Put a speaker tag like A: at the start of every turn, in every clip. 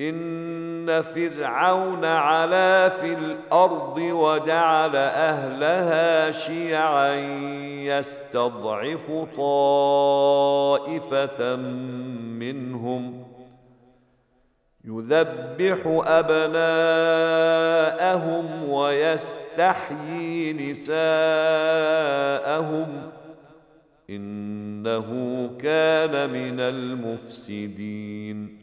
A: ان فرعون علا في الأرض وجعل اهلها شيعا يستضعف طائفه منهم يذبح ابناءهم ويستحيي نساءهم انه كان من المفسدين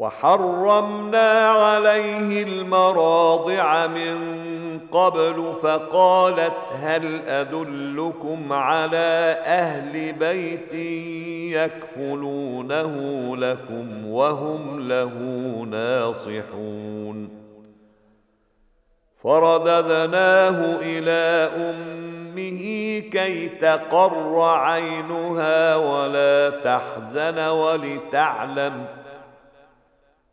A: وحرمنا عليه المراضع من قبل فقالت هل أدلكم على أهل بيت يكفلونه لكم وهم له ناصحون؟ فرددناه إلى أمه كي تقر عينها ولا تحزن ولتعلم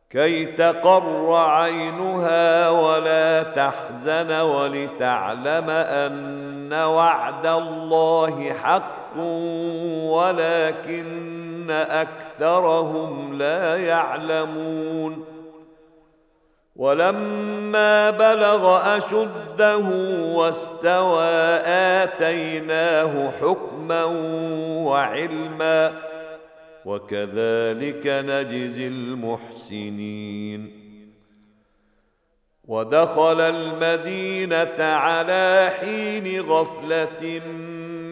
A: كي تقر عينها ولا تحزن ولتعلم أن وعد الله حق ولكن أكثرهم لا يعلمون. ولما بلغ أشده واستوى آتيناه حكما وعلما وكذلك نجزي المحسنين. ودخل المدينة على حين غفلة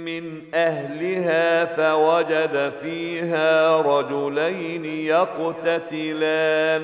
A: من أهلها فوجد فيها رجلين يقتتلان.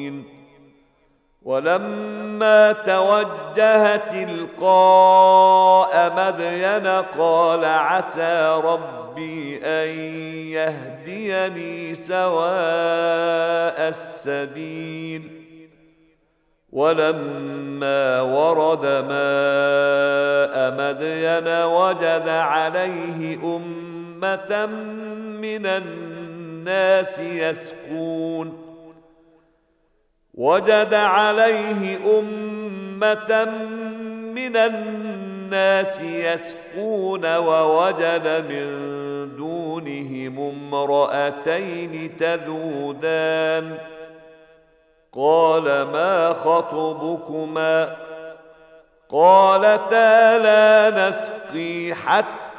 A: ولما توجه تلقاء مدين قال عسى ربي أن يهديني سواء السبيل. ولما ورد ماء مدين وجد عليه أمة من الناس يسقون. وجد عليه أمة من الناس يسقون ووجد من دونهم امرأتين تذودان. قال ما خطبكما؟ قالتا لا نسقي حتى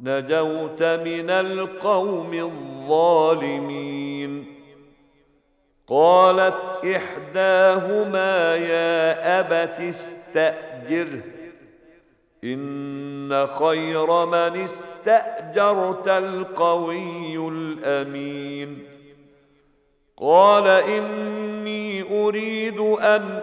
A: نجوت من القوم الظالمين. قالت إحداهما يا أبت استاجره إن خير من استأجرت القوي الأمين. قال إني أريد أن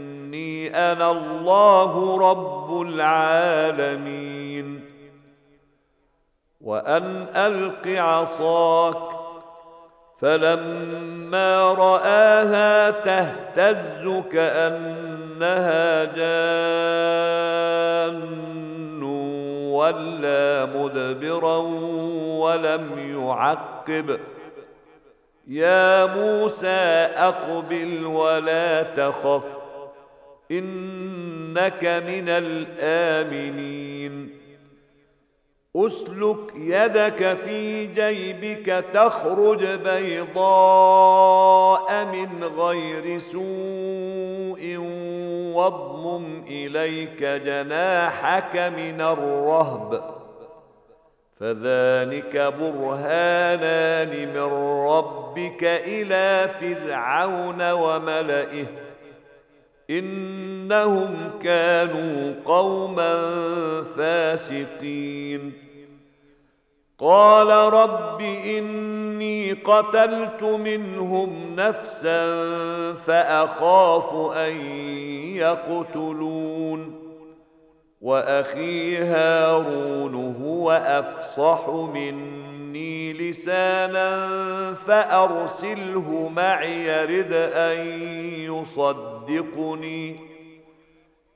A: إني أنا الله رب العالمين. وأن ألق عصاك فلما رآها تهتز كأنها جان ولا مدبرا ولم يعقب. يا موسى أقبل ولا تخف. إنك من الآمنين. أسلك يدك في جيبك تخرج بيضاء من غير سوء واضمم إليك جناحك من الرهب. فذلك برهانان من ربك إلى فرعون وملئه. إنهم كانوا قوما فاسقين. قال رب إني قتلت منهم نفسا فأخاف أن يقتلون. وأخي هارون هو أفصح مني. لسانا فأرسله معي يرد أن يصدقني.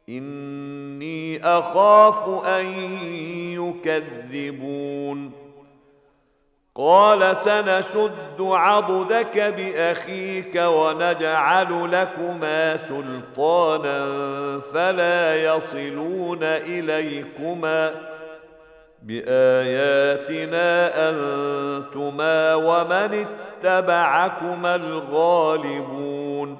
A: إني أخاف أن يكذبون. قال سنشد عضدك بأخيك ونجعل لكما سلطانا فلا يصلون إليكما. بآياتنا أنتما ومن اتبعكما الغالبون.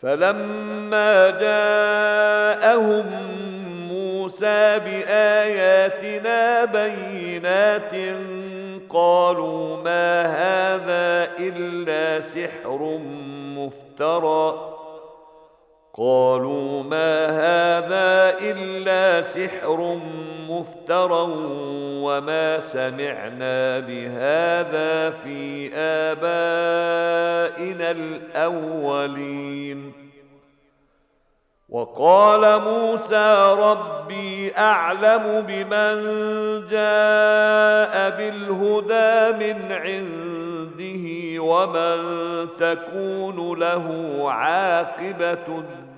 A: فلما جاءهم موسى بآياتنا بينات قالوا ما هذا إلا سحر مفترى. قالوا ما هذا إلا سحر مفترى وما سمعنا بهذا في آبائنا الأولين. وقال موسى ربي أعلم بمن جاء بالهدى من عنده ومن تكون له عاقبة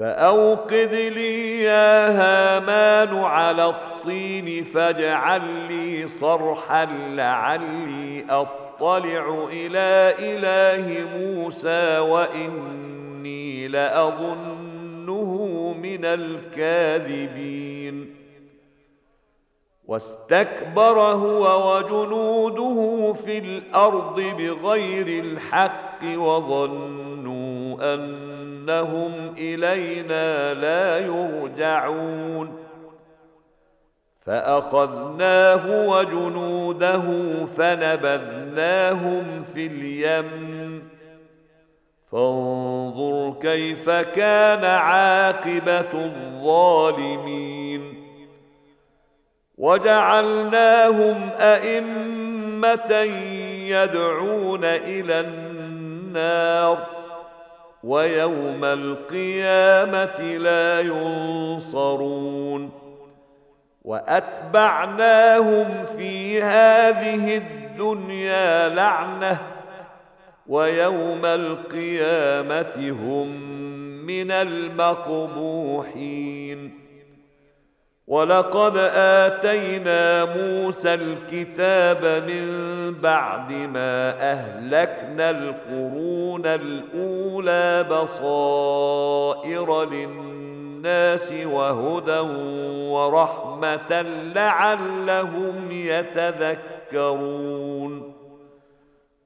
A: فأوقد لي يا هامان على الطين فاجعل لي صرحا لعلي أطلع إلى إله موسى وإني لأظنه من الكاذبين. واستكبر هو وجنوده في الأرض بغير الحق وظنوا إنهم إلينا لا يرجعون. فأخذناه وجنوده فنبذناهم في اليم. فانظر كيف كان عاقبة الظالمين. وجعلناهم أئمة يدعون إلى النار. ويوم القيامة لا ينصرون. وأتبعناهم في هذه الدنيا لعنة ويوم القيامة هم من المقبوحين. ولقد آتينا موسى الكتاب من بعد ما أهلكنا القرون الأولى بصائر للناس وهدى ورحمة لعلهم يتذكرون.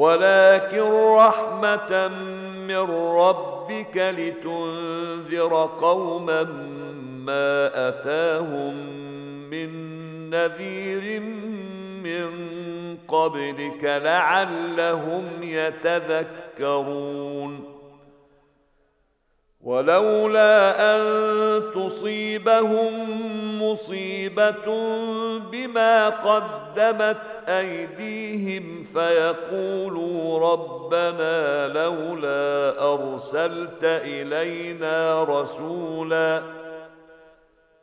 A: ولكن رحمة من ربك لتنذر قوما ما أتاهم من نذير من قبلك لعلهم يتذكرون. ولولا أن تصيبهم مصيبة بما قدمت أيديهم فيقولوا ربنا لولا أرسلت إلينا رسولا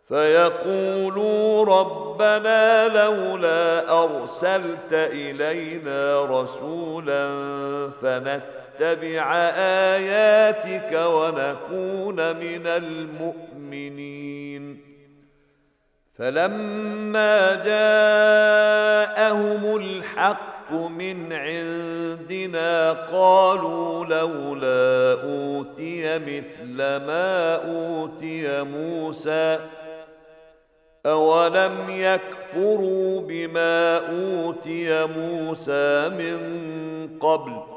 A: فيقولوا ربنا لولا أرسلت إلينا رسولا فنت نتبع آياتك ونكون من المؤمنين. فلما جاءهم الحق من عندنا قالوا لولا أوتي مثل ما أوتي موسى أولم يكفروا بما أوتي موسى من قبل؟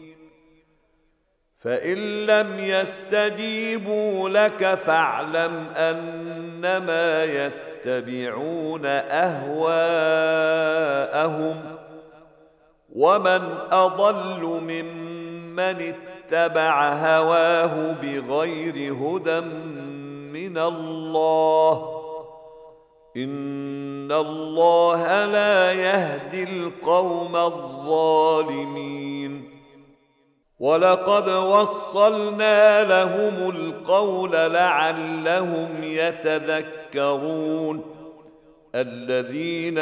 A: فإن لم يستجيبوا لك فاعلم أنما يتبعون أهواءهم ومن أضل ممن اتبع هواه بغير هدى من الله إن الله لا يهدي القوم الظالمين ولقد وصلنا لهم القول لعلهم يتذكرون الذين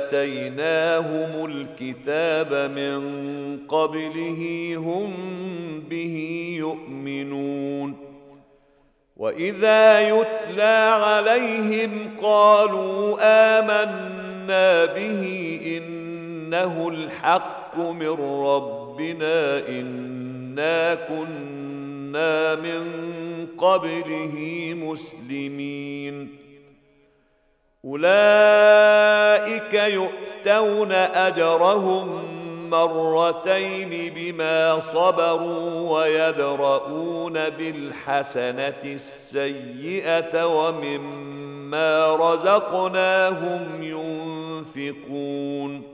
A: آتيناهم الكتاب من قبله هم به يؤمنون وإذا يتلى عليهم قالوا آمنا به إنه الحق من ربنا إن انا كنا من قبله مسلمين اولئك يؤتون اجرهم مرتين بما صبروا ويدرؤون بالحسنه السيئه ومما رزقناهم ينفقون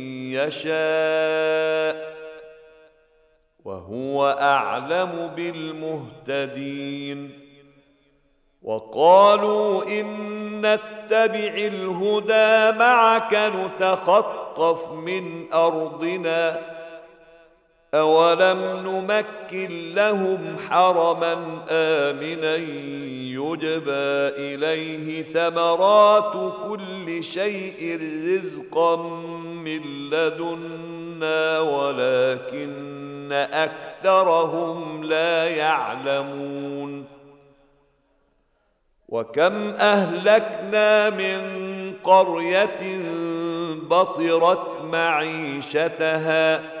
A: يشاء وهو أعلم بالمهتدين وقالوا إن نتبع الهدى معك نتخطف من أرضنا أولم نمكن لهم حرما آمنا يجبى إليه ثمرات كل شيء رزقا من لدنا ولكن أكثرهم لا يعلمون. وكم أهلكنا من قرية بطرت معيشتها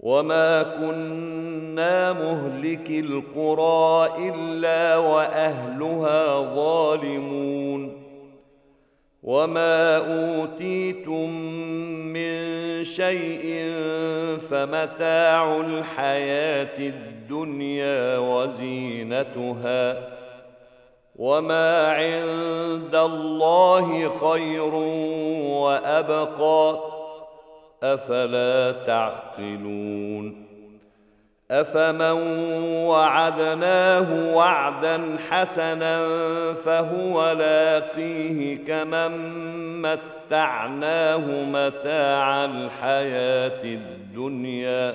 A: وما كنا مهلك القرى الا واهلها ظالمون وما اوتيتم من شيء فمتاع الحياة الدنيا وزينتها وما عند الله خير وابقى أفلا تعقلون أفمن وعدناه وعدا حسنا فهو لاقيه كمن متعناه متاع الحياة الدنيا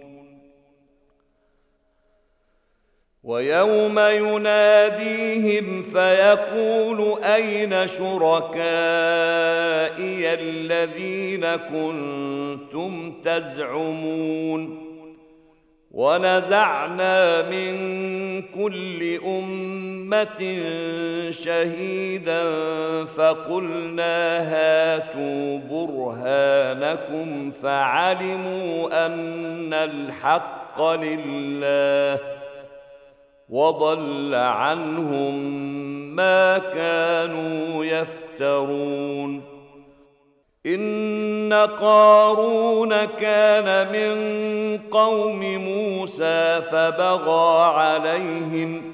A: ويوم يناديهم فيقول أين شركائي الذين كنتم تزعمون ونزعنا من كل أمة شهيدا فقلنا هاتوا برهانكم فعلموا أن الحق لله وضل عنهم ما كانوا يفترون. إن قارون كان من قوم موسى فبغى عليهم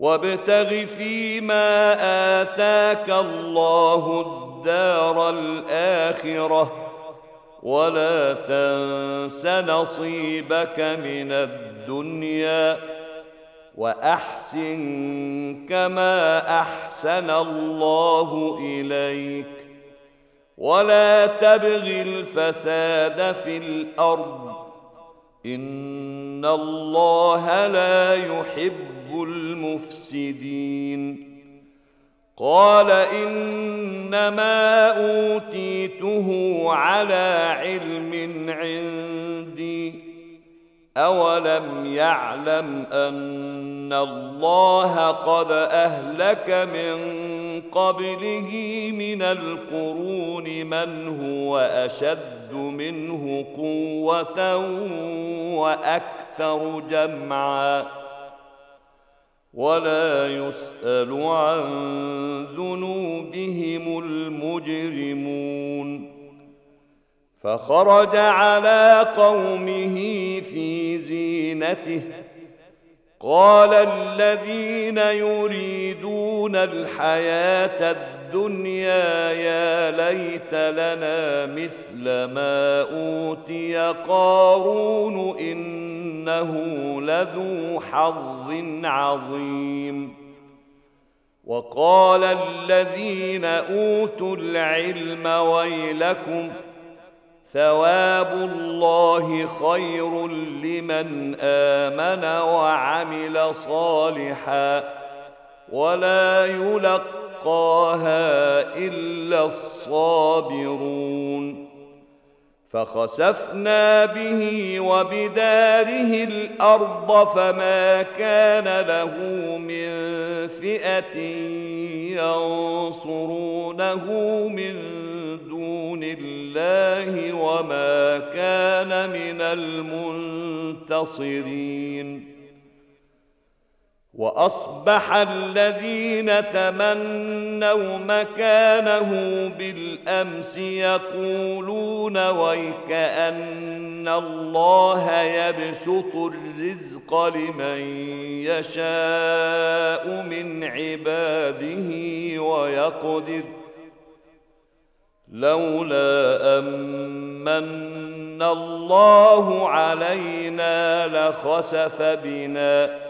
A: وابتغ فيما آتاك الله الدار الآخرة ولا تنس نصيبك من الدنيا وأحسن كما أحسن الله إليك ولا تبغ الفساد في الأرض إن الله لا يحب المفسدين. قال إنما أوتيته على علم عندي. أولم يعلم أن الله قد أهلك من قبله من القرون من هو أشد منه قوة وأكثر جمعا. ولا يسأل عن ذنوبهم المجرمون. فخرج على قومه في زينته. قال الذين يريدون الحياة الدنيا يا ليت لنا مثل ما أوتي قارون إنه لذو حظ عظيم. وقال الذين أوتوا العلم ويلكم ثواب الله خير لمن آمن وعمل صالحا ولا يلقاها إلا الصابرون فخسفنا به وبداره الأرض فما كان له من فئة ينصرونه من دون الله وما كان من المنتصرين وأصبح الذين تمنوا مكانه بالأمس يقولون ويكأن الله يبسط الرزق لمن يشاء من عباده ويقدر. لولا أمن الله علينا لخسف بنا.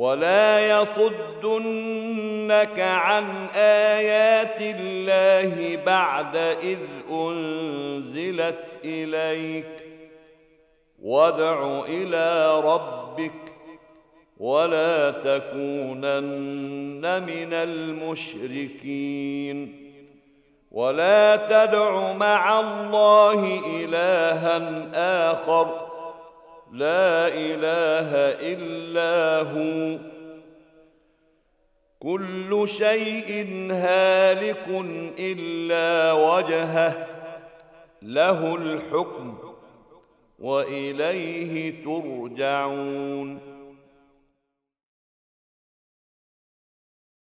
A: ولا يصدنك عن ايات الله بعد اذ انزلت اليك وادع إلى ربك ولا تكونن من المشركين ولا تدع مع الله الها اخر لا إله إلا هو. كل شيء هالك إلا وجهه له الحكم وإليه ترجعون.